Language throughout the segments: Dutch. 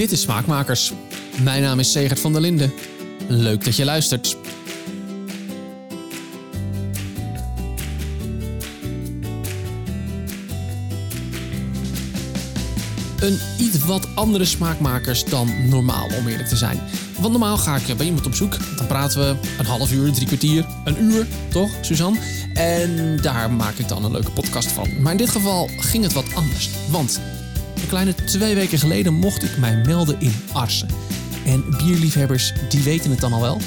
Dit is Smaakmakers. Mijn naam is Segert van der Linden. Leuk dat je luistert. Een iets wat andere smaakmakers dan normaal, om eerlijk te zijn. Want normaal ga ik bij iemand op zoek. Dan praten we een half uur, drie kwartier, een uur, toch, Suzanne? En daar maak ik dan een leuke podcast van. Maar in dit geval ging het wat anders. Want een kleine twee weken geleden mocht ik mij melden in Arsen. En bierliefhebbers, die weten het dan al wel.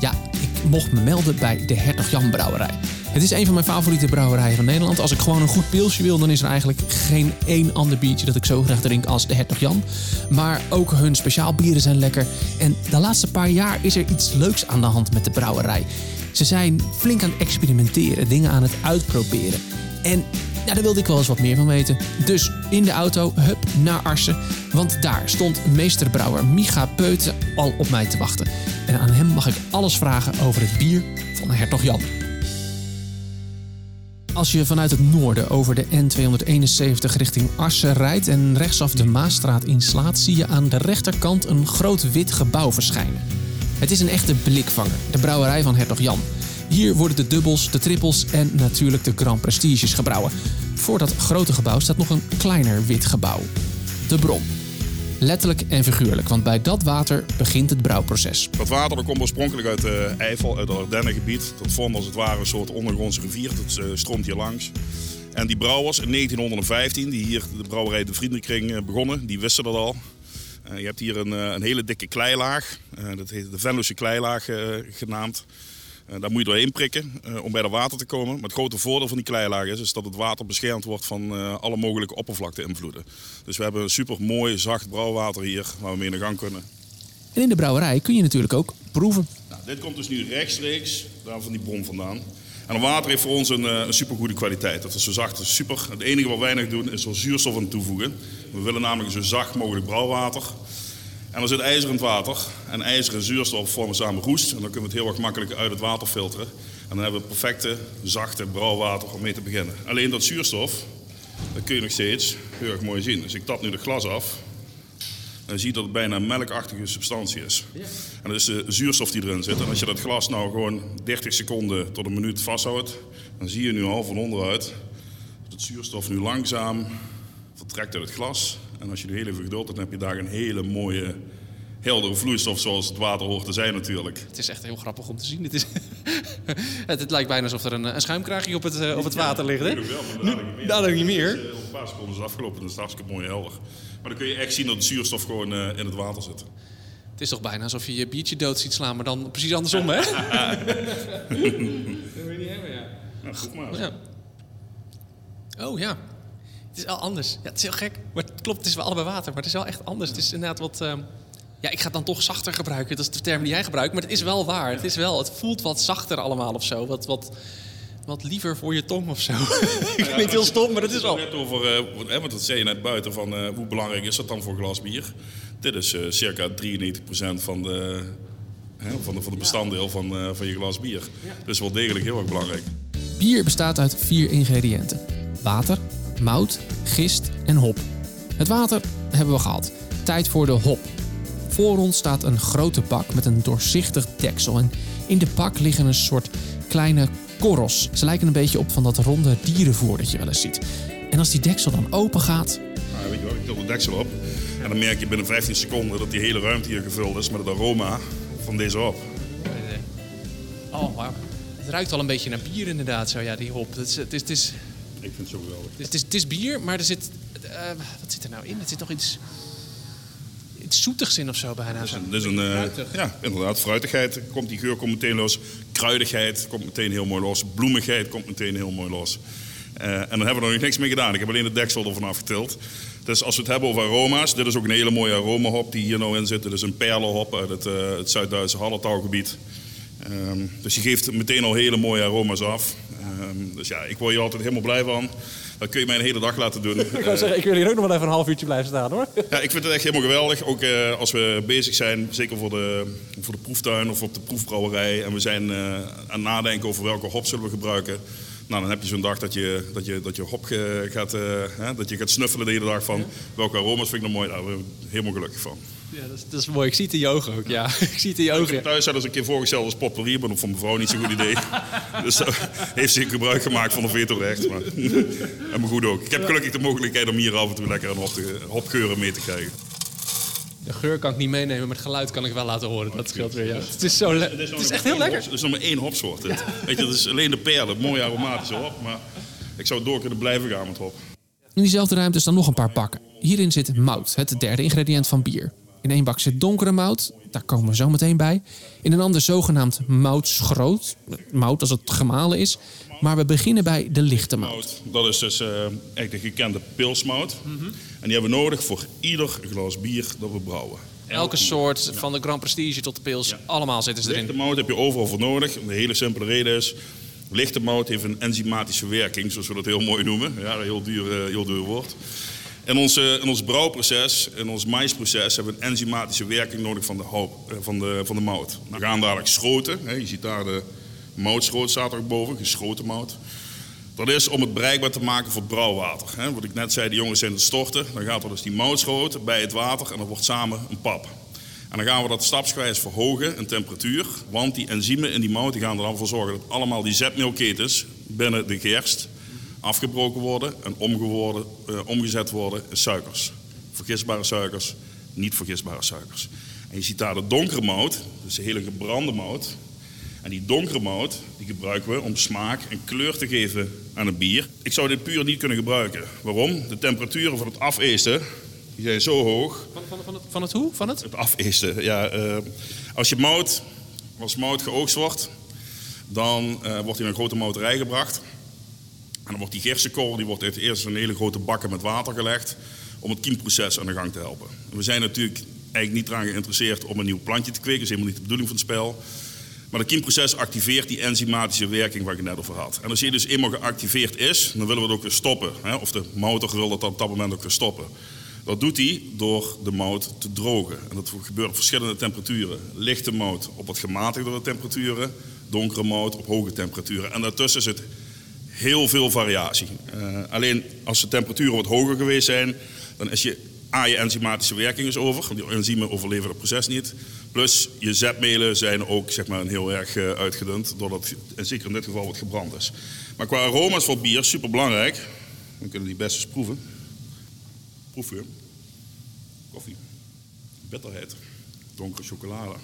Ja, ik mocht me melden bij de Hertog Jan Brouwerij. Het is een van mijn favoriete brouwerijen van Nederland. Als ik gewoon een goed pilsje wil, dan is er eigenlijk geen één ander biertje dat ik zo graag drink als de Hertog Jan. Maar ook hun speciaal bieren zijn lekker. En de laatste paar jaar is er iets leuks aan de hand met de brouwerij. Ze zijn flink aan het experimenteren, dingen aan het uitproberen. En ja, daar wilde ik wel eens wat meer van weten. Dus in de auto, hup, naar Arsen. Want daar stond meesterbrouwer Micha Peuten al op mij te wachten. En aan hem mag ik alles vragen over het bier van Hertog Jan. Als je vanuit het noorden over de N271 richting Arsen rijdt en rechtsaf de Maasstraat inslaat, zie je aan de rechterkant een groot wit gebouw verschijnen. Het is een echte blikvanger, de brouwerij van Hertog Jan. Hier worden de dubbels, de trippels en natuurlijk de Grand Prestiges gebrouwen. Voor dat grote gebouw staat nog een kleiner wit gebouw. De bron. Letterlijk en figuurlijk, want bij dat water begint het brouwproces. Dat water komt oorspronkelijk uit de Eifel, uit het Ardennengebied. Dat vormt als het ware een soort ondergrondse rivier. Dat uh, stroomt hier langs. En die brouwers in 1915, die hier de brouwerij De Vriendenkring uh, begonnen, die wisten dat al. Je hebt hier een, een, hele dikke kleilaag. dat heet de Venlose kleilaag genaamd. Uh, daar moet je doorheen prikken uh, om bij dat water te komen. Maar het grote voordeel van die kleilaag is, is dat het water beschermd wordt van uh, alle mogelijke oppervlakte-invloeden. Dus we hebben een super mooi, zacht brouwwater hier waar we mee in de gang kunnen. En in de brouwerij kun je natuurlijk ook proeven. Nou, dit komt dus nu rechtstreeks daar van die bron vandaan. En het water heeft voor ons een, een super goede kwaliteit. Dat is zo zacht, is super. Het enige wat wij nog doen is er zuurstof aan toevoegen. We willen namelijk zo zacht mogelijk brouwwater. En er zit ijzer in het water. En ijzer en zuurstof vormen samen roest. En dan kunnen we het heel erg makkelijk uit het water filteren. En dan hebben we perfecte, zachte brouwwater om mee te beginnen. Alleen dat zuurstof, dat kun je nog steeds heel erg mooi zien. Dus ik tap nu het glas af. Dan zie je dat het bijna een melkachtige substantie is. En dat is de zuurstof die erin zit. En als je dat glas nou gewoon 30 seconden tot een minuut vasthoudt, dan zie je nu al van onderuit dat het zuurstof nu langzaam vertrekt uit het glas. En als je even geduld hebt, dan heb je daar een hele mooie, heldere vloeistof zoals het water hoort te zijn natuurlijk. Het is echt heel grappig om te zien. Het, is het, het lijkt bijna alsof er een, een schuimkraagje op het, uh, op het water ligt. Hè? Ja, wel, nu, dadelijk niet meer. Dus, uh, op een paar seconden is afgelopen, dat is hartstikke mooi helder. Maar dan kun je echt zien dat de zuurstof gewoon uh, in het water zit. Het is toch bijna alsof je je biertje dood ziet slaan, maar dan precies andersom, hè? dat wil je niet hebben, ja. Nou, goed maar. Ja. Oh ja. Het is wel anders. Ja, het is heel gek. Maar het klopt, het is wel allebei water. Maar het is wel echt anders. Het is inderdaad wat... Uh, ja, ik ga het dan toch zachter gebruiken. Dat is de term die jij gebruikt. Maar het is wel waar. Het, is wel, het voelt wat zachter allemaal of zo. Wat, wat, wat liever voor je tong of zo. ik ja, niet heel stom, maar het is wel... Net over, uh, want dat zei je net buiten, van uh, hoe belangrijk is dat dan voor een glas bier? Dit is uh, circa 93% van de, van de, van de bestanddeel van, van je glas bier. Ja. Dus wel degelijk heel erg belangrijk. Bier bestaat uit vier ingrediënten. Water, mout, gist en hop. Het water hebben we gehad. Tijd voor de hop. Voor ons staat een grote bak met een doorzichtig deksel. En in de bak liggen een soort kleine korrels. Ze lijken een beetje op van dat ronde dierenvoer dat je wel eens ziet. En als die deksel dan open gaat. Nou, weet je wat, ik til de deksel op. En dan merk je binnen 15 seconden dat die hele ruimte hier gevuld is met het aroma van deze hop. Oh, wauw. Het ruikt al een beetje naar bier inderdaad, zo ja, die hop. Het is, het is, het is ik vind het zo geweldig. Het is, het is bier, maar er zit... Uh, wat zit er nou in? Er zit nog iets... Iets zoetigs in of zo bijna. Het is een, is een uh, ja, inderdaad. Fruitigheid komt die geur komt meteen los. Kruidigheid komt meteen heel mooi los. Bloemigheid komt meteen heel mooi los. Uh, en dan hebben we er nog niks mee gedaan. Ik heb alleen het deksel ervan afgetild. Dus als we het hebben over aroma's, dit is ook een hele mooie aromahop die hier nou in zit. Dit is een perlenhop uit het, uh, het Zuid-Duitse Hallertaugebied. Um, dus je geeft meteen al hele mooie aroma's af. Um, dus ja, ik word hier altijd helemaal blij van. Dat kun je mij een hele dag laten doen. ik wou zeggen, ik wil hier ook nog wel even een half uurtje blijven staan hoor. Ja, ik vind het echt helemaal geweldig. Ook uh, als we bezig zijn, zeker voor de, voor de proeftuin of op de proefbrouwerij. En we zijn uh, aan het nadenken over welke hop zullen we gebruiken. Nou, dan heb je zo'n dag dat je, dat je, dat je hop gaat, eh, hè, dat je gaat snuffelen de hele dag van welke aroma's vind ik nou mooi. Daar ben ik helemaal gelukkig van. Ja, dat is, dat is mooi. Ik zie het in je ogen ook. Ja, ik zie het in je ogen. thuis zelfs een keer voorgesteld als potpourri, maar dat vond mijn vrouw niet zo'n goed idee. dus uh, heeft ze gebruik gemaakt van een vetorecht. Maar, en me goed ook. Ik heb gelukkig de mogelijkheid om hier af en toe lekker een hop hopgeuren mee te krijgen. De geur kan ik niet meenemen, maar het geluid kan ik wel laten horen. Dat scheelt weer. Ja. Het is zo Het is echt heel lekker. Het is nog maar één hopsoort. Weet je, dat is alleen de perle, het mooie aromatische hop. Maar ik zou door kunnen blijven gaan met hop. In diezelfde ruimte staan nog een paar bakken. Hierin zit mout, het derde ingrediënt van bier. In één bak zit donkere mout, daar komen we zo meteen bij. In een ander zogenaamd moutschroot, mout als het gemalen is. Maar we beginnen bij de lichte mout. Dat is dus eh, echt de gekende pilsmout. En die hebben we nodig voor ieder glas bier dat we brouwen. Elke soort, van de Grand Prestige tot de Pils, allemaal zitten ze Lichte erin. mout heb je overal voor nodig. De hele simpele reden is, lichte mout heeft een enzymatische werking, zoals we dat heel mooi noemen. Ja, een heel duur, eh, heel duur woord. In, onze, in ons brouwproces, in ons maïsproces, hebben we een enzymatische werking nodig van de, hoop, eh, van de, van de mout. We gaan dadelijk schroten. Hè. Je ziet daar de moutschroot staat er ook boven, geschoten mout. Dat is om het bereikbaar te maken voor brouwwater. Wat ik net zei, de jongens zijn het storten. Dan gaat er dus die moutschroot bij het water en dat wordt samen een pap. En dan gaan we dat stapsgewijs verhogen in temperatuur. Want die enzymen in die mout die gaan er dan voor zorgen dat allemaal die zetmeelketens binnen de gerst afgebroken worden en omgeworden, eh, omgezet worden in suikers. Vergisbare suikers, niet vergisbare suikers. En je ziet daar de donkere mout, dus de hele gebrande mout. En die donkere mout die gebruiken we om smaak en kleur te geven aan een bier. Ik zou dit puur niet kunnen gebruiken. Waarom? De temperaturen van het afeesten die zijn zo hoog Van, van, van, het, van het hoe? Van het? het afeesten. Ja, eh, als je mout, als mout geoogst wordt, dan eh, wordt hij in een grote mouterij gebracht. En dan wordt die gerstenkorrel, die wordt eerst in hele grote bakken met water gelegd om het kiemproces aan de gang te helpen. En we zijn natuurlijk eigenlijk niet eraan geïnteresseerd om een nieuw plantje te kweken. Dat is helemaal niet de bedoeling van het spel. Maar het kiemproces activeert die enzymatische werking waar ik het net over had. En als die dus eenmaal geactiveerd is, dan willen we het ook weer stoppen. Hè? Of de motor wil dat op dat moment ook weer stoppen. Dat doet hij door de mout te drogen. En dat gebeurt op verschillende temperaturen. Lichte mout op wat gematigdere temperaturen. Donkere mout op hoge temperaturen. En daartussen zit heel veel variatie. Eh, alleen als de temperaturen wat hoger geweest zijn, dan is je A, je enzymatische werking is over. Want die enzymen overleven het proces niet. Plus je zetmelen zijn ook zeg maar, heel erg eh, uitgedund, doordat en zeker in dit geval wat gebrand is. Maar qua aroma's voor bier, super belangrijk. We kunnen die best eens proeven. Proef je. Koffie. Bitterheid. Donkere chocolade.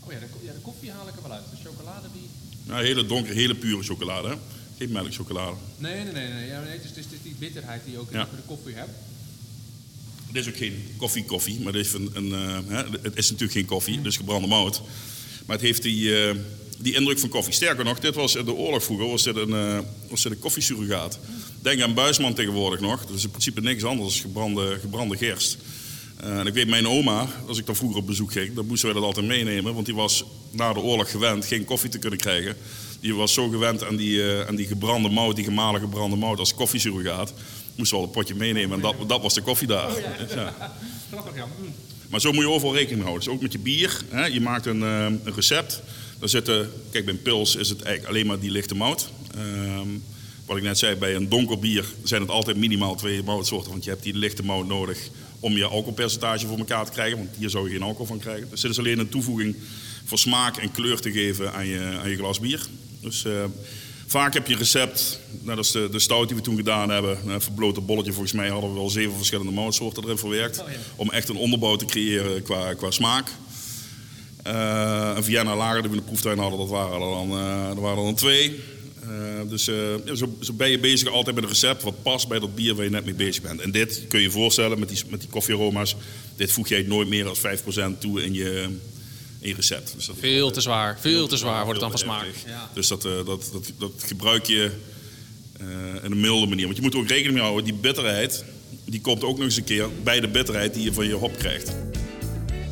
Oh ja de, ja, de koffie haal ik er wel uit. De chocolade die... Nou, hele donkere, hele pure chocolade. Hè? Geen melkchocolade. Nee, nee, nee. nee. Ja, nee het, is, het is die bitterheid die je ook in Ja. de koffie hebt. Het is ook geen koffie-koffie, maar het, heeft een, een, eh, het is natuurlijk geen koffie, dus gebrande mout. Maar het heeft die, eh, die indruk van koffie. Sterker nog, dit was in de oorlog vroeger was dit een, eh was dit een koffiesurrogaat. Denk aan Buisman tegenwoordig nog. Dat is in principe niks anders dan gebrande, gebrande gerst. En ik weet, mijn oma, als ik dan vroeger op bezoek ging, dan moesten wij dat altijd meenemen. Want die was na de oorlog gewend geen koffie te kunnen krijgen. Die was zo gewend aan die, aan die gebrande mout, die gemalen gebrande mout als koffiesurrogaat. Moesten we al een potje meenemen en dat, dat was de koffie daar. Ja. Grappig, ja. Mm. Maar zo moet je overal rekening houden. Dus ook met je bier. Hè? Je maakt een, eh, een recept. Daar zitten, kijk, bij een pils is het eigenlijk alleen maar die lichte mout. Ehm, wat ik net zei, bij een donker bier zijn het altijd minimaal twee moutsoorten. Want je hebt die lichte mout nodig om je alcoholpercentage voor elkaar te krijgen. Want hier zou je geen alcohol van krijgen. Dus dit is alleen een toevoeging voor smaak en kleur te geven aan je, aan je glas bier. Dus eh, vaak heb je een recept, net als de, de stout die we toen gedaan hebben. Een verbloten bolletje, volgens mij hadden we wel zeven verschillende moutsoorten erin verwerkt. Om echt een onderbouw te creëren qua, qua smaak. Eh, een Vienna lager die we in de proeftuin hadden, dat waren er dan, eh, er waren er dan twee. Eh, dus ja, zo, zo ben je bezig altijd met een recept wat past bij dat bier waar je net mee bezig bent. En dit kun je je voorstellen met die, met die koffiearoma's. Dit voeg jij nooit meer dan 5% toe in je, in je recept. Dus dat Veel te zwaar. Veel te zwaar wordt het dan van smaak. Ja. Dus dat, eh, dat, dat, dat gebruik je eh in een milde manier. Want je moet er ook rekening mee houden, die bitterheid, die komt ook nog eens een keer bij de bitterheid die je van je hop krijgt.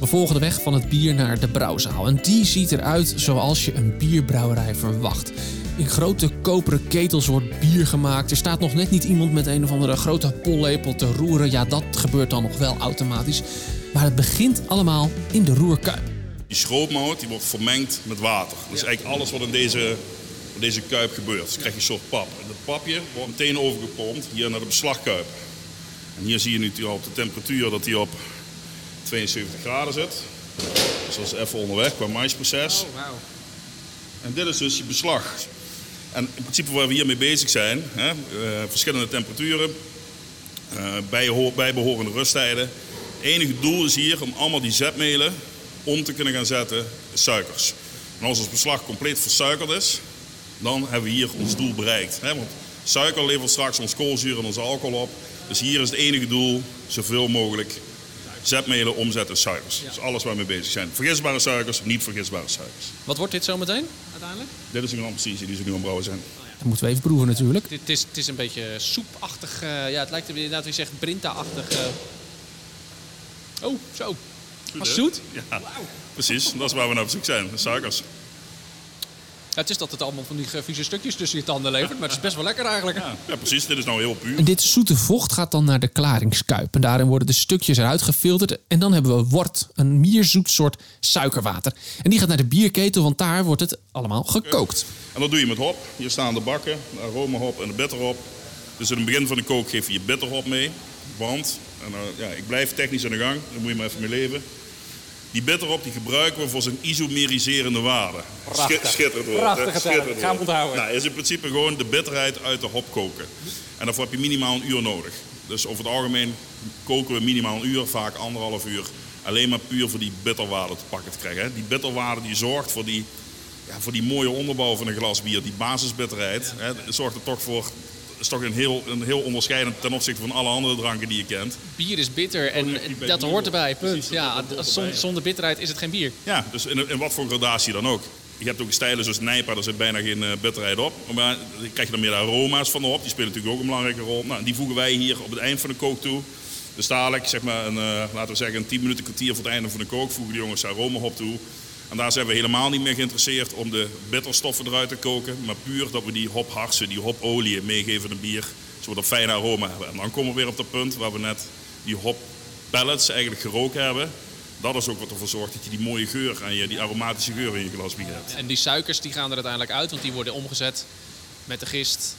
We volgen de weg van het bier naar de brouwzaal. En die ziet eruit zoals je een bierbrouwerij verwacht. In grote koperen ketels wordt bier gemaakt. Er staat nog net niet iemand met een of andere grote pollepel te roeren. Ja, dat gebeurt dan nog wel automatisch. Maar het begint allemaal in de roerkuip. Die schrootmout die wordt vermengd met water. Dus eigenlijk alles wat in deze wat deze kuip gebeurt. Dus krijg je een soort pap. En dat papje wordt meteen overgepompt hier naar de beslagkuip. En hier zie je nu al op de temperatuur dat die op 72 graden zit. Dus dat is even onderweg qua maisproces. Oh. En dit is dus je beslag. En in principe waar we hiermee bezig zijn, hè, eh, verschillende temperaturen, bijho- bijbehorende rusttijden. Het enige doel is hier om allemaal die zetmelen om te kunnen gaan zetten suikers. En als ons beslag compleet versuikerd is, dan hebben we hier ons doel bereikt. Hè? Want suiker levert straks ons koolzuur en onze alcohol op. Dus hier is het enige doel zoveel mogelijk zetmelen omzetten in suikers. Dus alles waar we mee bezig zijn. Vergisbare suikers, niet vergisbare suikers. Wat wordt dit zo meteen uiteindelijk? Dit is een gram precisie die ze nu aan het brouwen zijn. Dat moeten we even proeven natuurlijk. Dit is, het is een beetje soepachtig. eh, ja, het lijkt er inderdaad, wie zegt, Brinta-achtig. eh. Oh, zo. Was hè? zoet? Ja, precies. Dat is waar we naar op zoek zijn. de Suikers. Ja, het is dat het allemaal van die eh, vieze stukjes tussen je tanden levert, maar het is best wel lekker eigenlijk. Ja, ja, precies. Dit is nou heel puur. En dit zoete vocht gaat dan naar de klaringskuip. En daarin worden de stukjes eruit gefilterd. En dan hebben we wort, een mierzoet soort suikerwater. En die gaat naar de bierketel, want daar wordt het allemaal gekookt. En dat doe je met hop. Hier staan de bakken, de aromahop en de bitterhop. Dus in het begin van de kook geef je je bitterhop mee. Want, en nou, ja, ik blijf technisch aan de gang, daar moet je maar even mee leven. Die bitterhop die gebruiken we voor zijn isomeriserende waarde. Prachtig. Schi- Schitterend woord. Prachtige hè? term. Schitterend Ga hem woord. onthouden. Nou, is in principe gewoon de bitterheid uit de hop koken. En daarvoor heb je minimaal een uur nodig. Dus over het algemeen koken we minimaal een uur, vaak anderhalf uur. Alleen maar puur voor die bitterwaarde te pakken te krijgen. hè. Die bitterwaarde die zorgt voor die, ja, voor die mooie onderbouw van een glas bier. Die basisbitterheid. Hè, zorgt er toch voor... is toch een heel, een heel onderscheidend ten opzichte van alle andere dranken die je kent. Bier is bitter en Oh, dat hoort erbij, punt. Precies, Ja, dat zonder bitterheid is het geen bier. Ja, dus in, in wat voor gradatie dan ook. Je hebt ook stijlen zoals Nijpa, daar zit bijna geen eh, bitterheid op. Maar dan krijg je dan meer de aroma's van de hop. Die spelen natuurlijk ook een belangrijke rol. Nou, die voegen wij hier op het eind van de kook toe. Dus dadelijk, zeg maar, een, eh, laten we zeggen, een 10 minuten kwartier voor het einde van de kook voegen de jongens de aromahop toe. En daar zijn we helemaal niet meer geïnteresseerd om de bitterstoffen eruit te koken. Maar puur dat we die hopharsen, die hopolie meegeven een bier. Zodat we een fijne aroma hebben. En dan komen we weer op dat punt waar we net die hop pellets eigenlijk geroken hebben. Dat is ook wat ervoor zorgt dat je die mooie geur en je, die aromatische geur in je glas bier hebt. En die suikers die gaan er uiteindelijk uit, want die worden omgezet met de gist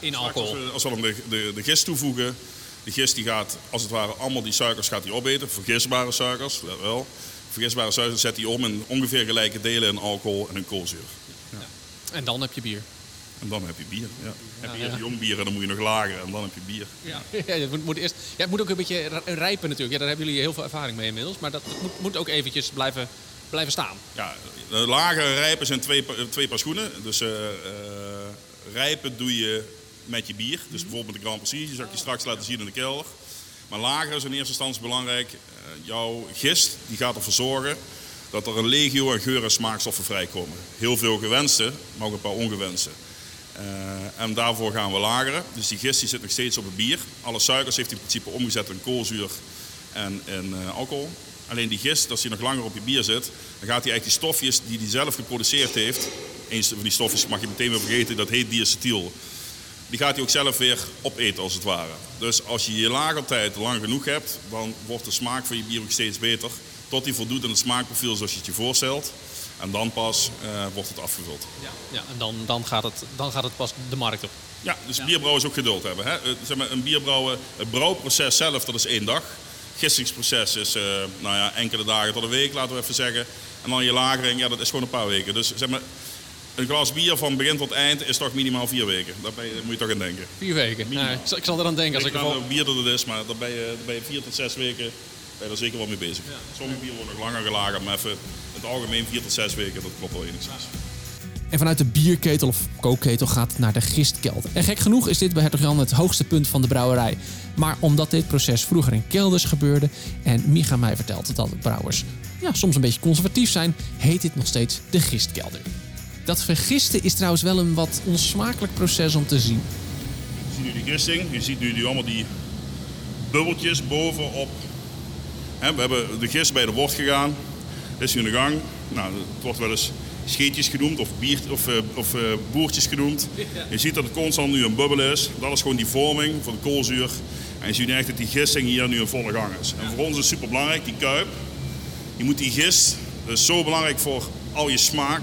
in alcohol. Als we, als we dan de, de, de gist toevoegen, de gist die gaat als het ware allemaal die suikers gaat die opeten. Vergisbare suikers, dat wel. Vergisbare suikers zet die om in ongeveer gelijke delen in alcohol en in koolzuur. En dan heb je bier. En dan heb je bier. Ja. heb je ja. eerst jong bier en dan moet je nog lager en dan heb je bier. Ja, het moet, moet eerst, ja, het moet ook een beetje ri- rijpen natuurlijk. Ja, daar hebben jullie heel veel ervaring mee inmiddels. Maar dat moet, moet ook eventjes blijven, blijven staan. Ja, de lagere rijpen zijn twee, twee paar schoenen. Dus eh, eh, rijpen doe je met je bier. Dus bijvoorbeeld de Grand Prix, die zal ik je straks laten zien in de kelder. Maar lager is in eerste instantie belangrijk. Eh, jouw gist die gaat ervoor zorgen dat er een legio aan geur- en smaakstoffen vrijkomen. Heel veel gewenste, maar ook een paar ongewenste. Eh, en daarvoor gaan we lageren. Dus die gist die zit nog steeds op het bier. Alle suikers heeft hij in principe omgezet in koolzuur en in eh, alcohol. Alleen die gist, als die nog langer op je bier zit, dan gaat hij eigenlijk die stofjes die hij zelf geproduceerd heeft. Eens van die stofjes mag je meteen weer vergeten, dat heet diacetyl. Die gaat hij ook zelf weer opeten als het ware. Dus als je je lagertijd lang genoeg hebt, dan wordt de smaak van je bier ook steeds beter. Tot die voldoet aan het smaakprofiel zoals je het je voorstelt. En dan pas eh, wordt het afgevuld. Ja, ja en dan, dan, gaat het, dan gaat het pas de markt op. Ja, dus bierbrouwen is ook geduld hebben. Hè? Eh, Zeg maar, een bierbrouwen, het brouwproces zelf, dat is één dag. Gistingsproces is eh, nou ja, enkele dagen tot een week, laten we even zeggen. En dan je lagering, ja, dat is gewoon een paar weken. Dus zeg maar, een glas bier van begin tot eind is toch minimaal vier weken. Daar ben je, moet je toch aan denken. Vier weken. Minimaal. Nou, ik, zal, ik zal er aan denken als Ik ik weet er niet vol- hoeveel bier dat het is, maar daar ben je, daar ben je vier tot zes weken ben je er zeker wel mee bezig. Sommige bieren worden nog langer gelagerd, maar even in het algemeen vier tot zes weken, dat klopt wel enigszins. En vanuit de bierketel of kookketel gaat het naar de gistkelder. En gek genoeg is dit bij Hertog Jan het hoogste punt van de brouwerij. Maar omdat dit proces vroeger in kelders gebeurde en Micha mij vertelt dat brouwers ja, soms een beetje conservatief zijn, heet dit nog steeds de gistkelder. Dat vergisten is trouwens wel een wat onsmakelijk proces om te zien. Je ziet nu die gisting, je ziet nu die, allemaal die bubbeltjes bovenop. We hebben de gist bij de wort gegaan, is nu in de gang. Nou, het wordt wel eens scheetjes genoemd of, bier, of, eh, of eh, boertjes genoemd. Je ziet dat het constant nu een bubbel is. Dat is gewoon die vorming van de koolzuur. En je ziet echt dat die gisting hier nu in volle gang is. En voor ons is het super belangrijk, die kuip. Je moet die gist, dat is zo belangrijk voor al je smaak,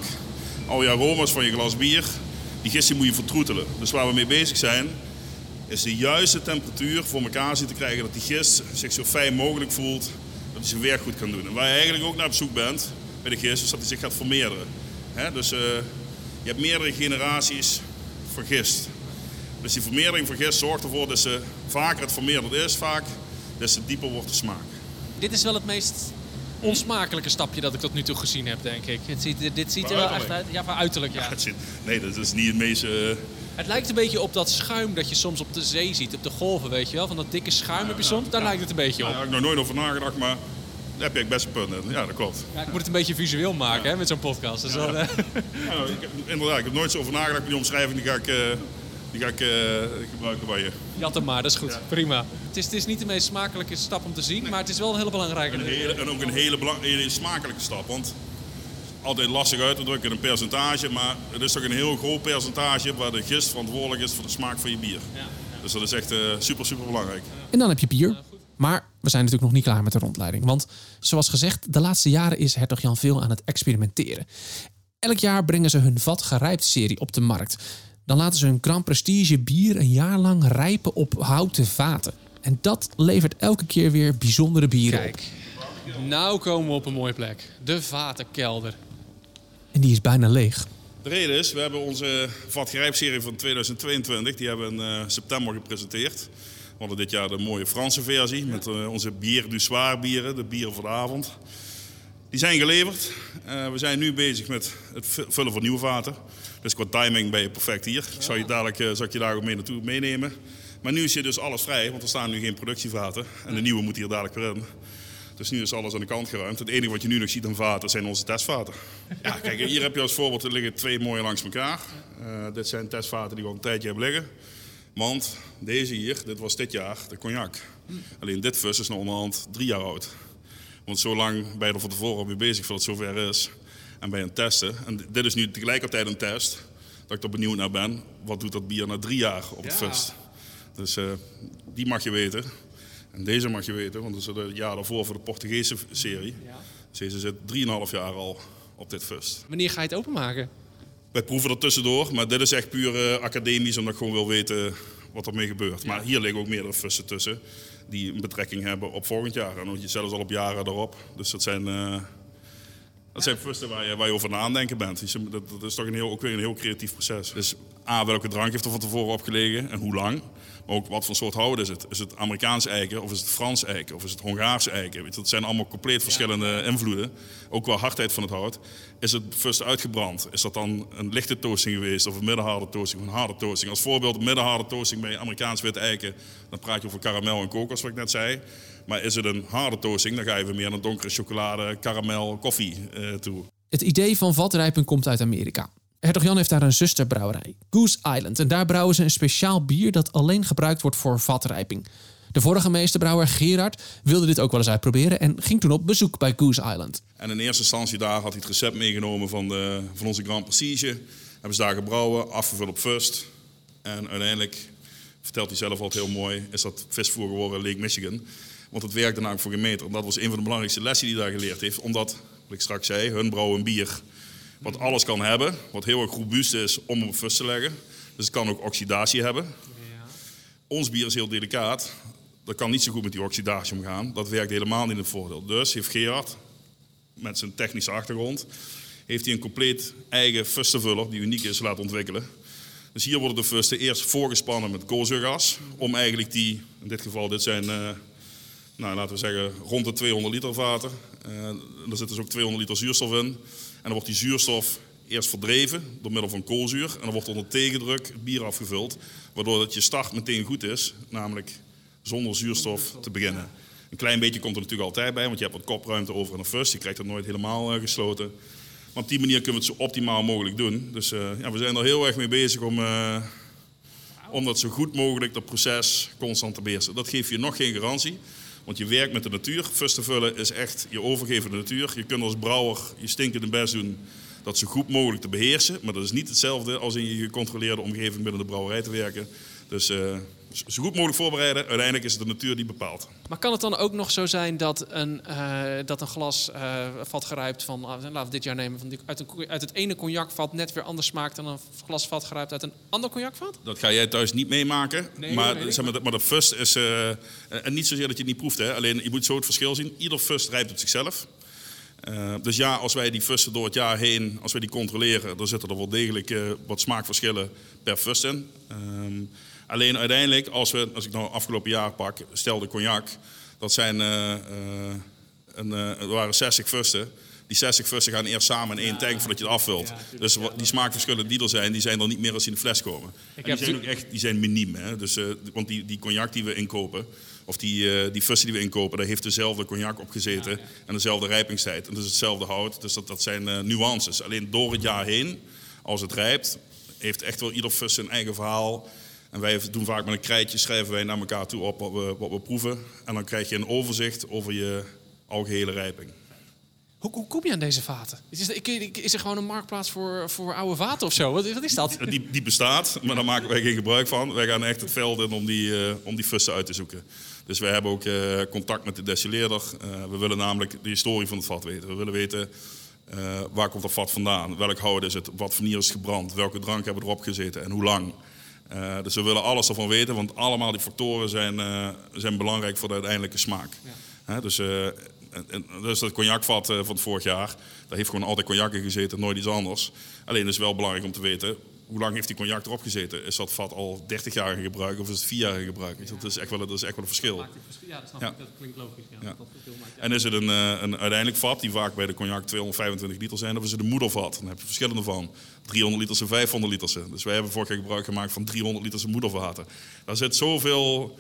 al je aroma's van je glas bier. Die gist moet je vertroetelen. Dus waar we mee bezig zijn, is de juiste temperatuur voor elkaar zien te krijgen dat die gist zich zo fijn mogelijk voelt, dat hij zijn werk goed kan doen. En waar je eigenlijk ook naar op zoek bent bij de gist, is dat hij zich gaat vermeerderen. Dus uh, je hebt meerdere generaties van gist. Dus die vermeerdering van gist zorgt ervoor dat ze vaker het vermeerderd is, vaak, des te dieper wordt de smaak. Dit is wel het meest onsmakelijke stapje dat ik tot nu toe gezien heb, denk ik. Het ziet, dit ziet er wel echt uit. Ja, van uiterlijk, ja. ja nee, dat is niet het meest... Uh... Het lijkt een beetje op dat schuim dat je soms op de zee ziet, op de golven, weet je wel. Van dat dikke schuim heb je soms. Daar lijkt het een beetje op. Daar heb ik nog nooit over nagedacht, maar daar heb je best een punt in. Ja, dat klopt. Ja, ik moet het een beetje visueel maken hè, met zo'n podcast. Dus ja. Eh, ik, inderdaad, ik heb nooit zo over nagedacht. Die omschrijving die ga ik, uh, die ga ik uh, gebruiken bij je. Jat hem maar, dat is goed. Prima. Het is, het is niet de meest smakelijke stap om te zien, maar het is wel een hele belangrijke. Een hele, en ook een hele, hele smakelijke stap. Want altijd lastig uit te drukken in een percentage, maar het is toch een heel groot percentage waar de gist verantwoordelijk is voor de smaak van je bier. Ja, Dus dat is echt uh, super, super belangrijk. En dan heb je bier. Maar we zijn natuurlijk nog niet klaar met de rondleiding. Want zoals gezegd, de laatste jaren is Hertog Jan veel aan het experimenteren. Elk jaar brengen ze hun vat gerijpt serie op de markt. Dan laten ze hun Grand Prestige bier een jaar lang rijpen op houten vaten. En dat levert elke keer weer bijzondere bieren Kijk, nou komen we op een mooie plek. De vatenkelder. En die is bijna leeg. De reden is, we hebben onze vatgrijpserie van 2022, die hebben we in uh, september gepresenteerd. We hadden dit jaar de mooie Franse versie met uh, onze bier du soir bieren, de bieren van de avond. Die zijn geleverd. Uh, we zijn nu bezig met het vullen van nieuwe vaten. Dus qua timing ben je perfect hier. Ik zou je dadelijk uh, zou ik je daar ook mee naartoe meenemen. Maar nu is je dus alles vrij, want er staan nu geen productievaten. En de nieuwe moet hier dadelijk weer in. Dus nu is alles aan de kant geruimd. Het enige wat je nu nog ziet aan vaten zijn onze testvaten. Ja, kijk, hier heb je als voorbeeld, er liggen twee mooie langs elkaar. Uh, dit zijn testvaten die we al een tijdje hebben liggen. Want deze hier, dit was dit jaar de cognac. Alleen dit fus is nog onderhand drie jaar oud. Want zo lang ben je er van tevoren mee bezig voordat het zover is. En ben je aan het testen. En dit is nu tegelijkertijd een test. Dat ik er benieuwd naar ben. Wat doet dat bier na drie jaar op het ja. fust? Dus uh, die mag je weten. En deze mag je weten, want dat is het jaar daarvoor voor de Portugese serie. Ja. Deze zit 3,5 jaar al op dit fust. Wanneer ga je het openmaken? Wij proeven er tussendoor, maar dit is echt puur uh, academisch, omdat ik gewoon wil weten wat er mee gebeurt. Ja. Maar hier liggen ook meerdere fussen tussen die een betrekking hebben op volgend jaar. En zelfs al op jaren erop. Dus dat zijn, uh, dat zijn fussen waar je, waar je over na aan denken bent. Dat, dat is toch een heel, ook weer een heel creatief proces. Dus A, welke drank heeft er van tevoren opgelegen en hoe lang? Maar ook wat voor soort hout is het? Is het Amerikaans eiken of is het Frans eiken of is het Hongaars eiken? Weet je, dat zijn allemaal compleet verschillende invloeden. Ook qua hardheid van het hout. Is het first uitgebrand? Is dat dan een lichte toasting geweest of een middenharde toasting of een harde toasting? Als voorbeeld, een middenharde toasting bij Amerikaans wit eiken, dan praat je over karamel en kokos, wat ik net zei. Maar is het een harde toasting, dan ga je weer meer naar donkere chocolade, karamel, koffie uh, toe. Het idee van vatrijpen komt uit Amerika. Hertog Jan heeft daar een zusterbrouwerij, Goose Island. En daar brouwen ze een speciaal bier dat alleen gebruikt wordt voor vatrijping. De vorige meesterbrouwer Gerard wilde dit ook wel eens uitproberen en ging toen op bezoek bij Goose Island. En in eerste instantie daar had hij het recept meegenomen van, de, van onze Grand Prestige. Hebben ze daar gebrouwen, afgevuld op Fust. En uiteindelijk, vertelt hij zelf altijd heel mooi, is dat visvoer geworden Lake Michigan. Want het werkte namelijk voor geen meter. En dat was een van de belangrijkste lessen die hij daar geleerd heeft. Omdat, wat ik straks zei, hun brouwen bier wat alles kan hebben, wat heel erg robuust is om op fust te leggen. Dus het kan ook oxidatie hebben. Ja. Ons bier is heel delicaat. Dat kan niet zo goed met die oxidatie omgaan. Dat werkt helemaal niet in het voordeel. Dus heeft Gerard, met zijn technische achtergrond, heeft hij een compleet eigen fustenvuller die uniek is laten ontwikkelen. Dus hier worden de fusten eerst voorgespannen met koolzuurgas. Om eigenlijk die, in dit geval, dit zijn, uh, nou, laten we zeggen, rond de 200 liter vaten. Uh, er zit dus ook 200 liter zuurstof in. En dan wordt die zuurstof eerst verdreven door middel van koolzuur. En dan wordt onder tegendruk bier afgevuld. Waardoor dat je start meteen goed is, namelijk zonder zuurstof te beginnen. Een klein beetje komt er natuurlijk altijd bij, want je hebt wat kopruimte over een fust. Je krijgt het nooit helemaal uh, gesloten. Maar op die manier kunnen we het zo optimaal mogelijk doen. Dus uh, ja, we zijn er heel erg mee bezig om, uh, om dat zo goed mogelijk, dat proces, constant te beheersen. Dat geeft je nog geen garantie. Want je werkt met de natuur. Fust te vullen is echt je overgeven de natuur. Je kunt als brouwer je stinkende best doen dat zo goed mogelijk te beheersen. Maar dat is niet hetzelfde als in je gecontroleerde omgeving binnen de brouwerij te werken. Dus eh, zo goed mogelijk voorbereiden. Uiteindelijk is het de natuur die bepaalt. Maar kan het dan ook nog zo zijn dat een, eh, dat een glas eh, vat gerijpt van, uh, laten we dit jaar nemen, van die, uit, een, uit het ene cognacvat net weer anders smaakt dan een glas vat gerijpt uit een ander cognacvat? Dat ga jij thuis niet meemaken. Nee, maar, nee, zeg maar, maar de fust is. uh, en niet zozeer dat je het niet proeft, hè. alleen je moet zo het verschil zien. Ieder fust rijpt op zichzelf. Uh, dus ja, als wij die fusten door het jaar heen, als wij die controleren, dan zitten er wel degelijk uh, wat smaakverschillen per fust in. Um, alleen uiteindelijk, als, we, als ik nou afgelopen jaar pak, stel de cognac, dat zijn, uh, een, er waren 60 fusten. Die 60 fusten gaan eerst samen in één tank voordat je het afvult. Dus die smaakverschillen die er zijn, die zijn er niet meer als die in de fles komen. En die zijn ook echt die zijn miniem. Hè? Dus, want die, die cognac die we inkopen, of die, uh, die fussen die we inkopen, daar heeft dezelfde cognac op gezeten. Ja, ja. En dezelfde rijpingstijd. En dus hetzelfde hout. Dus dat, dat zijn uh, nuances. Alleen door het jaar heen, als het rijpt, heeft echt wel ieder fus zijn eigen verhaal. En wij doen vaak met een krijtje, schrijven wij naar elkaar toe op wat we, wat we proeven. En dan krijg je een overzicht over je algehele rijping. Hoe, hoe, kom je aan deze vaten? Is, er, is er gewoon een marktplaats voor, voor oude vaten of zo? Wat, wat is dat? Die, die, bestaat, maar daar maken wij geen gebruik van. Wij gaan echt het veld in om die, uh, om die fussen uit te zoeken. Dus wij hebben ook uh, contact met de destilleerder. Uh, we willen namelijk de historie van het vat weten. We willen weten waar komt dat vat vandaan, welk hout is het, wat voor nier is gebrand, welke drank hebben erop gezeten en hoe lang. Dus we willen alles ervan weten, want allemaal die factoren zijn, zijn belangrijk voor de uiteindelijke smaak. Ja. dus, en, dus dat cognacvat van het vorig jaar, daar heeft gewoon altijd cognac in gezeten, nooit iets anders. Alleen is het wel belangrijk om te weten hoe lang heeft die cognac erop gezeten? Is dat vat al 30 jaar in gebruik of is het 4 jaar in gebruik? Ja. Dat, is echt wel, dat is echt wel een verschil. Dat ja, dat snap ja. ik. Dat klinkt logisch. Ja, en is het een, een uiteindelijk vat, die vaak bij de cognac 225 liter zijn, of is het een moedervat? Dan heb je verschillende van. 300 liters en 500 liters. Dus wij hebben vorig jaar gebruik gemaakt van 300 liters moedervaten. Daar zit zoveel...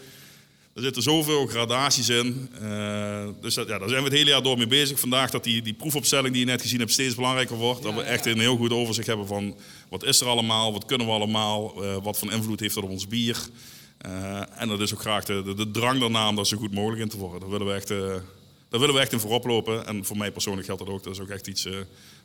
Er zitten zoveel gradaties in. Uh, dus dat, ja, daar zijn we het hele jaar door mee bezig. Vandaag dat die, die proefopstelling die je net gezien hebt steeds belangrijker wordt. Ja, dat we echt een heel goed overzicht hebben van wat is er allemaal, wat kunnen we allemaal, uh, wat voor invloed heeft dat op ons bier. Uh, en dat is ook graag de, de, de, drang daarna om daar zo goed mogelijk in te worden. Daar willen we echt, daar willen we echt in voorop lopen. En voor mij persoonlijk geldt dat ook. Dat is ook echt iets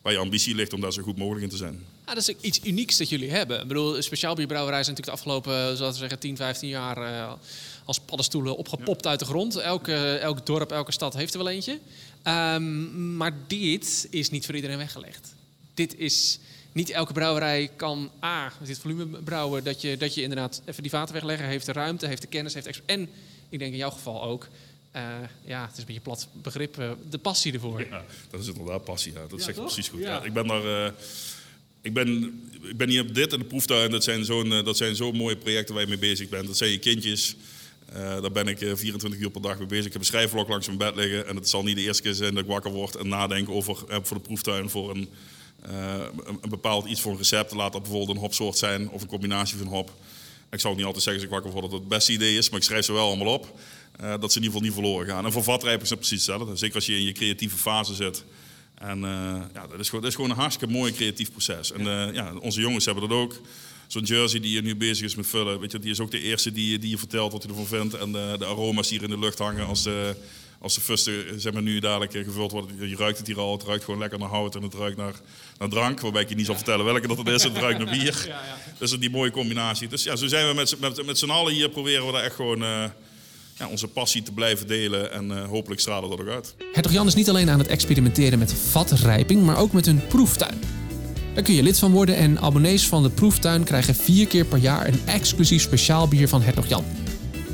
waar je ambitie ligt om daar zo goed mogelijk in te zijn. Ja, dat is iets unieks dat jullie hebben. Ik bedoel, speciaal bierbrouwerij is natuurlijk de afgelopen zoals we zeggen, 10, 15 jaar als paddenstoelen opgepopt ja. uit de grond. Elke, elk dorp, elke stad heeft er wel eentje. Um, maar dit is niet voor iedereen weggelegd. Dit is niet elke brouwerij kan A, dit volume brouwen, dat je, dat je inderdaad even die vaten wegleggen, heeft de ruimte, heeft de kennis, heeft en ik denk in jouw geval ook, uh, ja, het is een beetje plat begrip, uh, de passie ervoor. Ja, dat is inderdaad passie. Ja. Dat ja, zeg je precies goed. Ja. ja. ik ben daar. Uh, ik ben, ik ben hier op dit en de proeftuin. Dat zijn zo'n dat zijn zo mooie projecten waar je mee bezig bent. Dat zijn je kindjes. Uh, daar ben ik 24 uur per dag mee bezig. Ik heb een schrijfvlok langs mijn bed liggen. En het zal niet de eerste keer zijn dat ik wakker word en nadenk over uh, voor de proeftuin voor een, uh, een, een, bepaald iets voor een recept. Laat dat bijvoorbeeld een hopsoort zijn of een combinatie van hop. Ik zal ook niet altijd zeggen als ik wakker word dat het het beste idee is, maar ik schrijf ze wel allemaal op. dat ze in ieder geval niet verloren gaan. En voor vatrijpers is het precies hetzelfde. Zeker als je in je creatieve fase zit. En ja, dat is, gewoon, dat is gewoon een hartstikke mooi creatief proces. En ja, onze jongens hebben dat ook zo'n jersey die je nu bezig is met vullen, weet je, die is ook de eerste die, die je vertelt wat je ervan vindt. En de, de aroma's die hier in de lucht hangen als de, als de fusten zeg maar, nu dadelijk gevuld worden. Je ruikt het hier al, het ruikt gewoon lekker naar hout en het ruikt naar, naar drank. Waarbij ik je niet zal vertellen welke dat het is, het ruikt naar bier. Ja, ja. Dus die mooie combinatie. Dus ja, zo zijn we met, met, met z'n allen hier, proberen we daar echt gewoon... Ja, onze passie te blijven delen en uh, hopelijk stralen dat ook uit. Hertog Jan is niet alleen aan het experimenteren met vatrijping, maar ook met hun proeftuin. Daar kun je lid van worden en abonnees van de proeftuin krijgen vier keer per jaar een exclusief speciaal bier van Hertog Jan.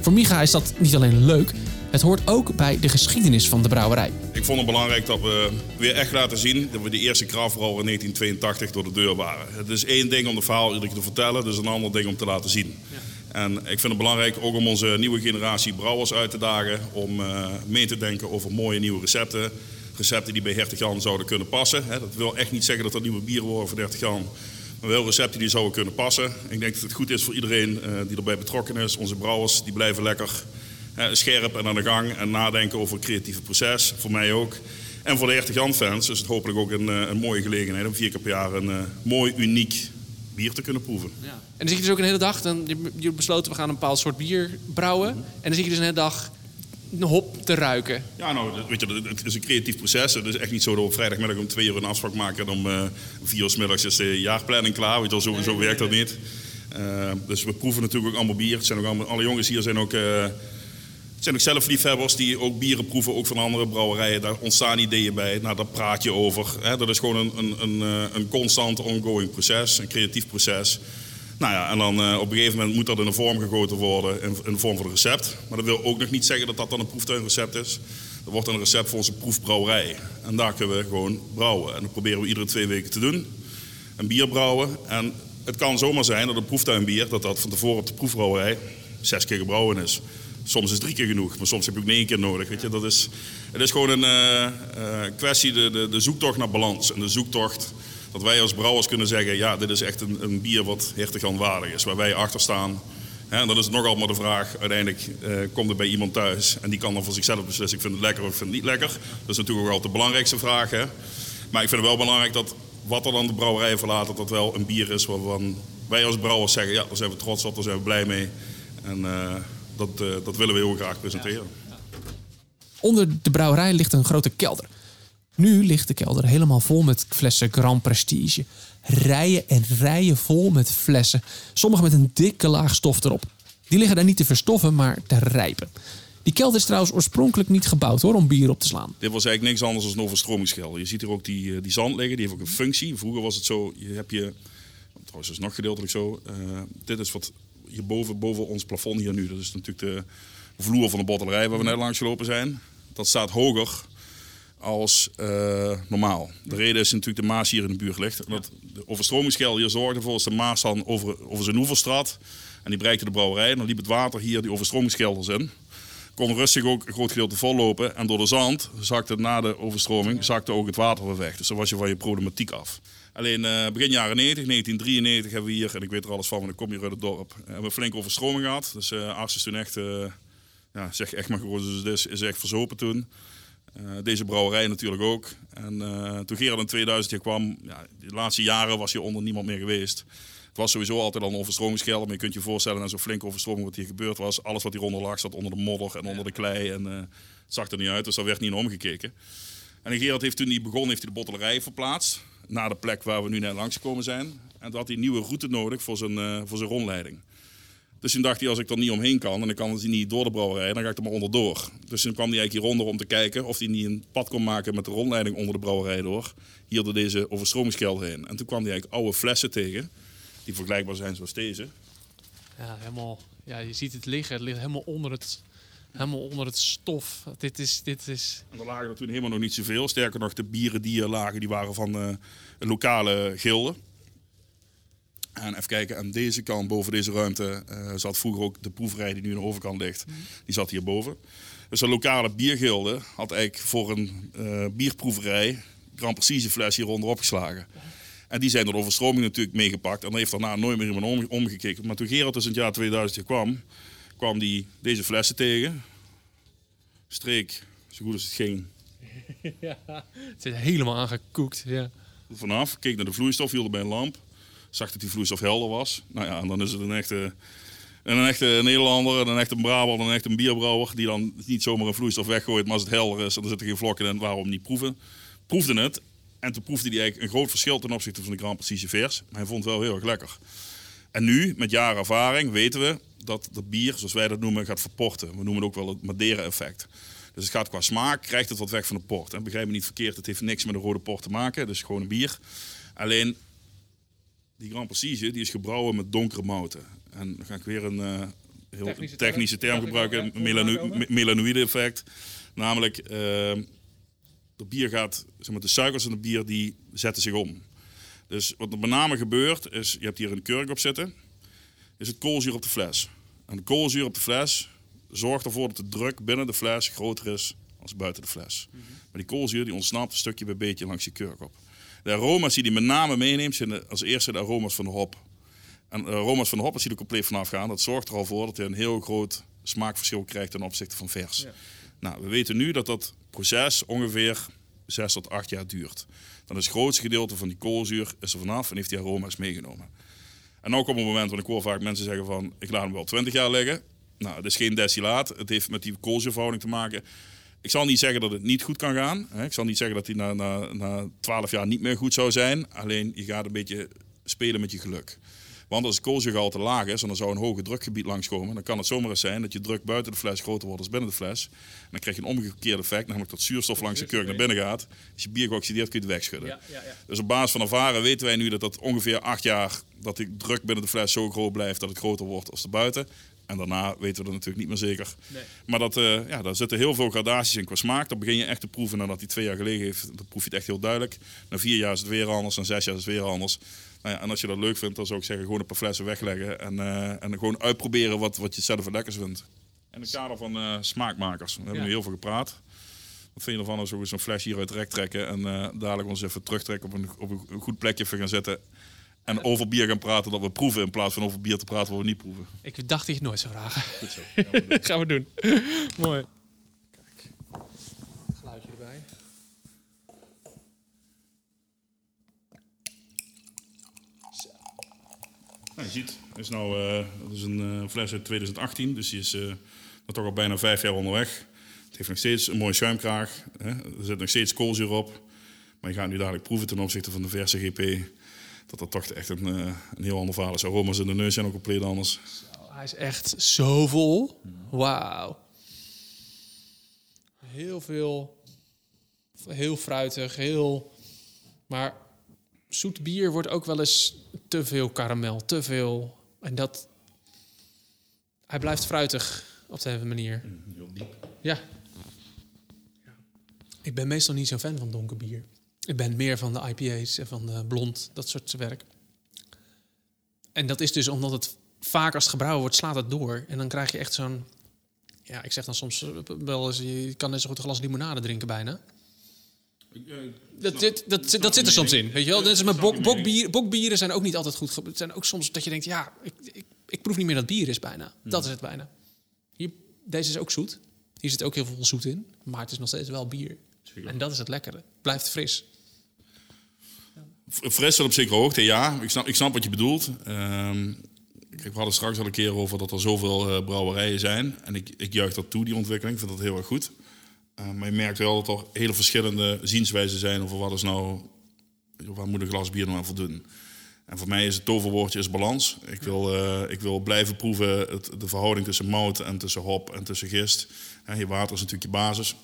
Voor Micha is dat niet alleen leuk, het hoort ook bij de geschiedenis van de brouwerij. Ik vond het belangrijk dat we weer echt laten zien dat we de eerste kraftbrouwer in 1982 door de deur waren. Het is één ding om de verhaal iedere keer te vertellen, het is een ander ding om te laten zien. Ja. En ik vind het belangrijk ook om onze nieuwe generatie brouwers uit te dagen om uh, mee te denken over mooie nieuwe recepten recepten die bij Hertog Jan zouden kunnen passen. Dat wil echt niet zeggen dat dat nieuwe bieren worden voor Hertog Jan. Maar wel recepten die zouden kunnen passen. Ik denk dat het goed is voor iedereen eh, die erbij betrokken is. Onze brouwers die blijven lekker scherp en aan de gang en nadenken over het creatieve proces. Voor mij ook. En voor de Hertog Jan fans is het hopelijk ook een, eh, een mooie gelegenheid om vier keer per jaar een mooi, uniek bier te kunnen proeven. Ja. En dan zit je dus ook een hele dag, dan, je besloten we gaan een bepaald soort bier brouwen. En dan zit je dus een hele dag hop te ruiken. Ja, nou, weet je, het is een creatief proces. Het is echt niet zo dat we op vrijdagmiddag om twee uur een afspraak maken... en om uh, vier uur s middags is de jaarplanning klaar. Weet je, zo, zo werkt dat niet. Uh, dus we proeven natuurlijk ook allemaal bier. Het zijn ook allemaal, alle jongens hier zijn ook, uh, zijn ook zelf liefhebbers die ook bieren proeven, ook van andere brouwerijen. Daar ontstaan ideeën bij, nou, daar praat je over. Hè. Dat is gewoon een, een, een, een constant ongoing proces, een creatief proces. Nou ja, en dan uh, op een gegeven moment moet dat in een vorm gegoten worden, in, in de vorm van een recept. Maar dat wil ook nog niet zeggen dat dat dan een proeftuinrecept is. Dat wordt een recept voor onze proefbrouwerij. En daar kunnen we gewoon brouwen. En dat proberen we iedere twee weken te doen. Een bier brouwen. En het kan zomaar zijn dat een proeftuinbier, dat dat van tevoren op de proefbrouwerij zes keer gebrouwen is. Soms is drie keer genoeg, maar soms heb je ook negen keer nodig. Weet je? Dat is, het is gewoon een uh, uh, kwestie, de, de, de zoektocht naar balans. En de zoektocht dat wij als brouwers kunnen zeggen, ja, dit is echt een, een bier wat hertog waardig is. Waar wij achter staan. En dan is het nog allemaal de vraag, uiteindelijk uh, komt het bij iemand thuis en die kan dan voor zichzelf beslissen, ik vind het lekker of ik vind het niet lekker. Dat is natuurlijk ook altijd de belangrijkste vraag. Hè? Maar ik vind het wel belangrijk dat wat er dan de brouwerij verlaat, dat dat wel een bier is waarvan wij als brouwers zeggen, ja, daar zijn we trots op, daar zijn we blij mee. En dat, uh, dat willen we heel graag presenteren. Onder de brouwerij ligt een grote kelder. Nu ligt de kelder helemaal vol met flessen Grand Prestige. Rijen en rijen vol met flessen. Sommige met een dikke laag stof erop. Die liggen daar niet te verstoffen, maar te rijpen. Die kelder is trouwens oorspronkelijk niet gebouwd hoor, om bier op te slaan. Dit was eigenlijk niks anders dan een overstromingskelder. Je ziet hier ook die, die zand liggen, die heeft ook een functie. Vroeger was het zo, je hebt je, trouwens is nog gedeeltelijk zo. Uh, dit is wat boven ons plafond hier nu. Dat is natuurlijk de vloer van de bottelerij waar we net langs gelopen zijn. Dat staat hoger als uh, normaal. De reden is natuurlijk de Maas hier in de buurt ligt. Dat de overstromingsgel hier zorgde ervoor dat de Maas dan over, over zijn oeverstraat. En die bereikte de brouwerij. En dan liep het water hier die overstromingsgelders in. Kon rustig ook een groot gedeelte vollopen. En door de zand zakte na de overstroming zakte ook het water weer weg. Dus dan was je van je problematiek af. Alleen uh, begin jaren 90, 1993 hebben we hier, en ik weet er alles van, want ik kom hier uit het dorp, hebben we een flinke overstroming gehad. Dus uh, Ars is toen echt, uh, ja, zeg echt maar gewoon het is, is echt verzopen toen. Uh, deze brouwerij natuurlijk ook. En toen Gerard in 2000 hier kwam, ja, de laatste jaren was hier onder niemand meer geweest. Het was sowieso altijd al een overstromingsgelder, maar je kunt je voorstellen na zo'n flinke overstroming wat hier gebeurd was. Alles wat hieronder lag zat onder de modder en onder de klei en uh, zag er niet uit, dus daar werd niet omgekeken. En Gerard heeft toen hij begon, heeft hij de bottelerij verplaatst naar de plek waar we nu net langsgekomen zijn. En toen had hij een nieuwe route nodig voor zijn, voor zijn rondleiding. Dus toen dacht hij, als ik er niet omheen kan en ik kan het niet door de brouwerij, dan ga ik er maar onderdoor. Dus toen kwam hij eigenlijk hieronder om te kijken of hij niet een pad kon maken met de rondleiding onder de brouwerij door. Hier door deze overstromingskelder heen. En toen kwam hij eigenlijk oude flessen tegen, die vergelijkbaar zijn zoals deze. Ja, helemaal, ja, je ziet het liggen. Het ligt helemaal onder het, helemaal onder het stof. Dit is, dit is... En er lagen er toen helemaal nog niet zoveel. Sterker nog, de bieren die er lagen, die waren van uh, een lokale gilde. En even kijken, aan deze kant, boven deze ruimte, uh, zat vroeger ook de proeverij die nu aan de overkant ligt. Die zat hierboven. Dus een lokale biergilde had eigenlijk voor een uh, bierproeverij Grand Precieze fles hieronder opgeslagen. En die zijn door overstroming natuurlijk meegepakt. En dan heeft daarna nooit meer iemand om, omgekeken. Maar toen Gerard dus in het jaar 2000 hier kwam, kwam die deze flessen tegen. Streek, zo goed als het ging. Ja, het zit helemaal aangekoekt. Ja. Vanaf, keek naar de vloeistof, hield bij een lamp zag dat die vloeistof helder was. Nou ja, en dan is het een echte, een echte Nederlander, een echte Brabant, een echte bierbrouwer. Die dan niet zomaar een vloeistof weggooit, maar als het helder is en er zitten geen vlokken in, waarom niet proeven? Proefde het. En toen proefde hij eigenlijk een groot verschil ten opzichte van de Grand Precision vers. Maar hij vond het wel heel erg lekker. En nu, met jaren ervaring, weten we dat dat bier, zoals wij dat noemen, gaat verporten. We noemen het ook wel het Madeira-effect. Dus het gaat qua smaak, krijgt het wat weg van de port. En begrijp me niet verkeerd, het heeft niks met een rode port te maken. Dus gewoon een bier. Alleen die Grand Prestige die is gebrouwen met donkere mouten. En dan ga ik weer een uh, heel technische, technische term, term gebruiken, melano melanoïde effect. Namelijk, uh, de bier gaat, zeg maar, de suikers in het bier die zetten zich om. Dus wat er met name gebeurt is, je hebt hier een kurk op zitten, is het koolzuur op de fles. En de koolzuur op de fles zorgt ervoor dat de druk binnen de fles groter is als buiten de fles. Mm -hmm. Maar die koolzuur die ontsnapt een stukje bij beetje langs je kurk op. De aroma's die hij met name meeneemt zijn als eerste de aroma's van de hop. En de aroma's van de hop, als die er compleet vanaf gaan, dat zorgt er al voor dat hij een heel groot smaakverschil krijgt ten opzichte van vers. Ja. Nou, we weten nu dat dat proces ongeveer 6 tot 8 jaar duurt. Dan is het grootste gedeelte van die koolzuur is er vanaf en heeft die aroma's meegenomen. En nu komt het moment, want ik hoor vaak mensen zeggen van, ik laat hem wel 20 jaar liggen. Nou, het is geen destillaat. Het heeft met die koolzuurverhouding te maken. Ik zal niet zeggen dat het niet goed kan gaan. Ik zal niet zeggen dat hij na, na, na 12 jaar niet meer goed zou zijn. Alleen je gaat een beetje spelen met je geluk. Want als het koolzuurgehalte laag is en er zou een hoger drukgebied langskomen, dan kan het zomaar eens zijn dat je druk buiten de fles groter wordt dan binnen de fles. En dan krijg je een omgekeerd effect, namelijk dat zuurstof langs de kurk naar binnen gaat. Als je bier geoxideerd kun je het wegschudden. Ja, ja, ja. Dus op basis van ervaren weten wij nu dat dat ongeveer acht jaar dat die druk binnen de fles zo groot blijft dat het groter wordt als de buiten. En daarna weten we dat natuurlijk niet meer zeker. Nee. Maar dat, eh, ja, daar zitten heel veel gradaties in qua smaak. Dan begin je echt te proeven nadat hij twee jaar gelegen heeft. Dan proef je het echt heel duidelijk. Na vier jaar is het weer anders. Na zes jaar is het weer anders. Nou ja, en als je dat leuk vindt, dan zou ik zeggen gewoon een paar flessen wegleggen. En, eh, en gewoon uitproberen wat, wat je zelf het lekkers vindt. In het kader van eh, smaakmakers. We hebben Ja. nu heel veel gepraat. Wat vind je ervan als we zo'n flesje hieruit rek trekken en dadelijk ons even terugtrekken op een, op een goed plekje even gaan zitten. En over bier gaan praten dat we proeven in plaats van over bier te praten wat we niet proeven. Ik dacht dat je het nooit zou vragen. Goed zo. Ja, maar dat- Gaan we doen. Mooi. Kijk. Geluidje erbij. Nou, je ziet, het is, nou, eh, dat is een eh, fles uit 2018, dus die is eh, nou toch al bijna vijf jaar onderweg. Het heeft nog steeds een mooie schuimkraag, hè? er zit nog steeds koolzuur op. Maar je gaat nu dadelijk proeven ten opzichte van de verse GP, dat dat toch echt een, eh, een heel ander verhaal is. Aroma's in de neus zijn ook compleet anders. Hij is echt zo vol. Wauw. Heel veel. Heel fruitig, heel. Maar zoet bier wordt ook wel eens te veel karamel, te veel. En dat. Hij blijft fruitig op de een manier. Heel diep. Ja. Ik ben meestal niet zo'n fan van donker bier. Ik ben meer van de IPA's en van de blond, dat soort werk. En dat is dus omdat het vaak als het gebrouwen wordt, slaat het door. En dan krijg je echt zo'n... Ja, ik zeg dan soms eh, wel eens... Je kan net zo goed een glas limonade drinken bijna. Dat, zit, dat, zit- dat zit er soms in, weet je wel. Net als met bok, bokbier, bokbieren zijn ook niet altijd goed. Het zijn ook soms dat je denkt, ja, ik, ik, ik proef niet meer dat bier is bijna. Dat is het bijna. Hier, deze is ook zoet. Hier zit ook heel veel zoet in. Maar het is nog steeds wel bier. En dat is het lekkere. Blijft fris. Tot op zekere hoogte, ja. Ik snap, ik snap wat je bedoelt. Ehm, kijk, we hadden straks al een keer over dat er zoveel eh, brouwerijen zijn. En ik, ik juich dat toe, die ontwikkeling. Ik vind dat heel erg goed. Eh, maar je merkt wel dat er hele verschillende zienswijzen zijn over wat is nou... Waar moet een glas bier nou aan voldoen? En voor mij is het toverwoordje is balans. Ik wil, eh, ik wil blijven proeven het, de verhouding tussen mout en tussen hop en tussen gist. Hè, je water is natuurlijk je basis.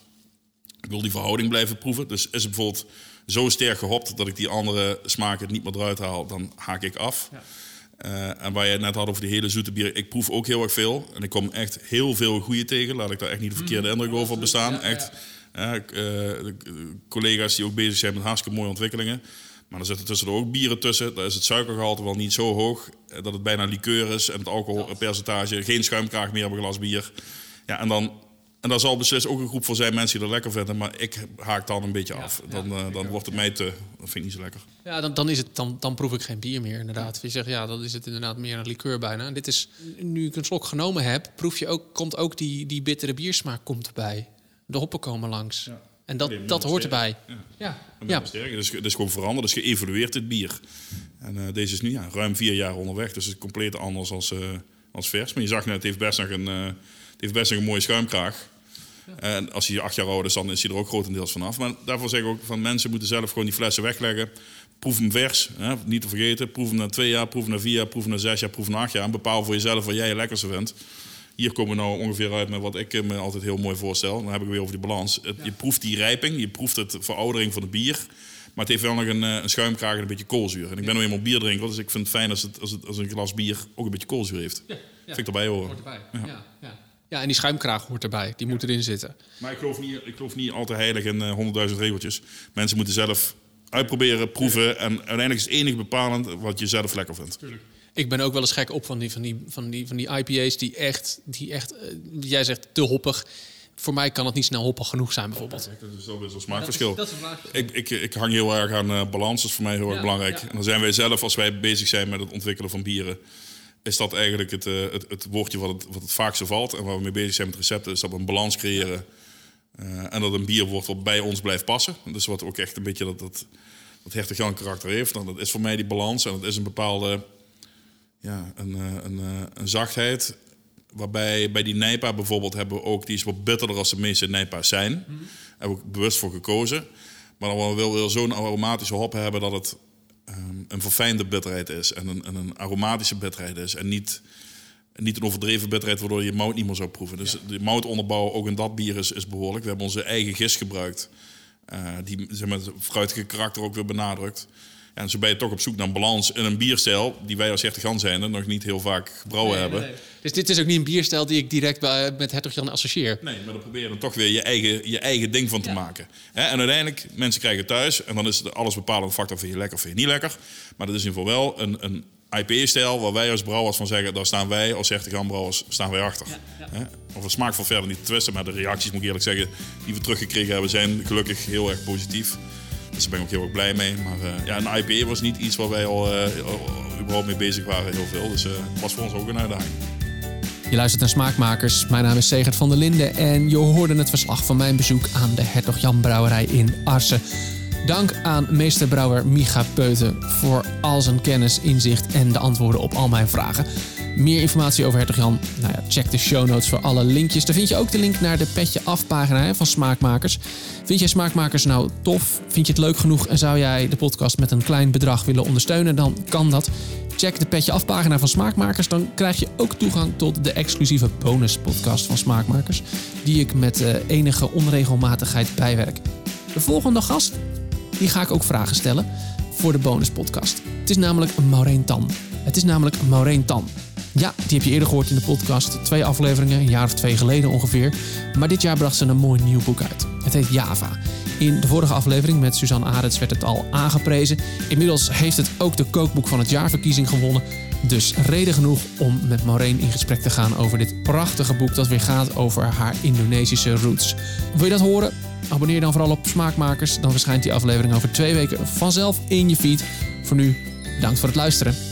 Ik wil die verhouding blijven proeven. Dus is het bijvoorbeeld zo sterk gehopt dat ik die andere smaken niet meer eruit haal, dan haak ik af. Eh, en waar je het net had over die hele zoete bier, ik proef ook heel erg veel. En ik kom echt heel veel goede tegen. Laat ik daar echt niet de verkeerde indruk over bestaan. Echt, eh, de- de collega's die ook bezig zijn met hartstikke mooie ontwikkelingen. Maar er zitten tussendoor ook bieren tussen. Daar is het suikergehalte wel niet zo hoog eh, dat het bijna liqueur is. En het alcoholpercentage, geen schuimkraag meer op een glas bier. Ja, en dan... En daar zal beslist ook een groep voor zijn mensen die dat lekker vinden. Maar ik haak dan een beetje af. Dan, eh, dan wordt het mij te... Dat vind ik niet zo lekker. Ja, dan, dan, is het, dan, dan proef ik geen bier meer, inderdaad. Je zegt, ja, dan is het inderdaad meer een liqueur bijna. En dit is, nu ik een slok genomen heb, proef je ook, komt ook die, die bittere biersmaak komt erbij. De hoppen komen langs. En dat, dat hoort erbij. Ja, Ja. ja. Het, het is gewoon veranderd, het is geëvolueerd, dit bier. En eh, deze is nu ja, ruim vier jaar onderweg, dus het is compleet anders als, eh, als vers. Maar je zag net, het heeft best nog een, eh, het heeft best nog een mooie schuimkraag. En als hij acht jaar oud is, dan is hij er ook grotendeels vanaf. Maar daarvoor zeg ik ook van mensen moeten zelf gewoon die flessen wegleggen. Proef hem vers, hè, niet te vergeten. Proef hem na twee jaar, proef hem na vier jaar, proef hem na zes jaar, proef hem na acht jaar. En bepaal voor jezelf wat jij het lekkerste vindt. Hier komen we nou ongeveer uit met wat ik me altijd heel mooi voorstel. Dan heb ik weer over die balans. Het- Je proeft die rijping, je proeft het veroudering van het bier. Maar het heeft wel nog een, eh, een schuimkraag en een beetje koolzuur. En ik ben nou eenmaal bierdrinker, dus ik vind het fijn als, het, als, het, als een glas bier ook een beetje koolzuur heeft. Vind ik erbij horen. Hoort erbij. Ja. Ja, ja. en die schuimkraag hoort erbij. Die moet erin zitten. Maar ik geloof niet, ik geloof niet altijd heilig in eh, honderdduizend regeltjes. Mensen moeten zelf uitproberen, proeven. En uiteindelijk is het enige bepalend wat je zelf lekker vindt. Ik ben ook wel eens gek op van die, van die, van die, van die IPA's die echt, die echt eh, jij zegt, te hoppig. Voor mij kan het niet snel hoppig genoeg zijn, bijvoorbeeld. Dat is wel zo'n smaakverschil. Dat is, dat is een vraag. Ik, ik, ik hang heel erg aan eh, balans, dat is voor mij heel erg Ja, belangrijk. ja. En dan zijn wij zelf, als wij bezig zijn met het ontwikkelen van bieren, is dat eigenlijk het, eh, het, het woordje wat het, wat het valt. En waar we mee bezig zijn met recepten, is dat we een balans creëren. Eh, en dat een bier wordt wat bij ons blijft passen. Dus wat ook echt een beetje dat, dat, dat karakter heeft. Nou, dat is voor mij die balans. En dat is een bepaalde ja, een, eh, een, een zachtheid. Waarbij bij die Nijpa bijvoorbeeld hebben we ook, die is wat bitterder als de meeste Nijpa's zijn. Daar hebben we ook bewust voor gekozen. Maar dan willen we zo'n aromatische hop hebben dat het ehm, een verfijnde bitterheid is en een, en een aromatische bitterheid is. En niet, niet een overdreven bitterheid waardoor je mout niet meer zou proeven. Dus de moutonderbouw ook in dat bier is, is behoorlijk. We hebben onze eigen gist gebruikt. eh, die maar, het fruitige karakter ook weer benadrukt. En zo ben je toch op zoek naar een balans in een bierstijl die wij als Hertog zijn en nog niet heel vaak gebrouwen hebben. Dus dit is ook niet een bierstijl die ik direct bij, met Hertog Jan associeer. Nee, maar dan probeer je er toch weer je eigen, je eigen ding van te maken. En uiteindelijk, mensen krijgen het thuis. En dan is het alles bepalende factor, vind je lekker of vind je niet lekker. Maar dat is in ieder geval wel een, een IPA-stijl waar wij als brouwers van zeggen... daar staan wij als Hertog brouwers staan wij achter. Hè? Of het smaak van verder niet te twisten. Maar de reacties, moet ik eerlijk zeggen, die we teruggekregen hebben... zijn gelukkig heel erg positief. Dus daar ben ik ook heel erg blij mee. Maar eh, ja, een IPA was niet iets waar wij al eh, überhaupt mee bezig waren heel veel. Dus eh, het was voor ons ook een uitdaging. Je luistert naar Smaakmakers. Mijn naam is Segert van der Linden en je hoorde het verslag van mijn bezoek aan de Hertog Jan Brouwerij in Arsen. Dank aan meesterbrouwer Micha Peuten voor al zijn kennis, inzicht en de antwoorden op al mijn vragen. Meer informatie over Hertog Jan? Nou ja, check de show notes voor alle linkjes. Daar vind je ook de link naar de Petje Af pagina hè, van Smaakmakers. Vind jij Smaakmakers nou tof? Vind je het leuk genoeg en zou jij de podcast met een klein bedrag willen ondersteunen? Dan kan dat. Check de Petje Af pagina van Smaakmakers. Dan krijg je ook toegang tot de exclusieve bonus podcast van Smaakmakers. Die ik met eh, enige onregelmatigheid bijwerk. De volgende gast, die ga ik ook vragen stellen voor de bonus podcast. Het is namelijk een Maureen Tan. Het is namelijk een Maureen Tan. Ja, die heb je eerder gehoord in de podcast. Twee afleveringen, een jaar of twee geleden ongeveer. Maar dit jaar bracht ze een mooi nieuw boek uit. Het heet Java. In de vorige aflevering met Suzanne Arends werd het al aangeprezen. Inmiddels heeft het ook de kookboek van het jaarverkiezing gewonnen. Dus reden genoeg om met Maureen in gesprek te gaan over dit prachtige boek dat weer gaat over haar Indonesische roots. Wil je dat horen? Abonneer dan vooral op Smaakmakers. Dan verschijnt die aflevering over twee weken vanzelf in je feed. Voor nu, bedankt voor het luisteren.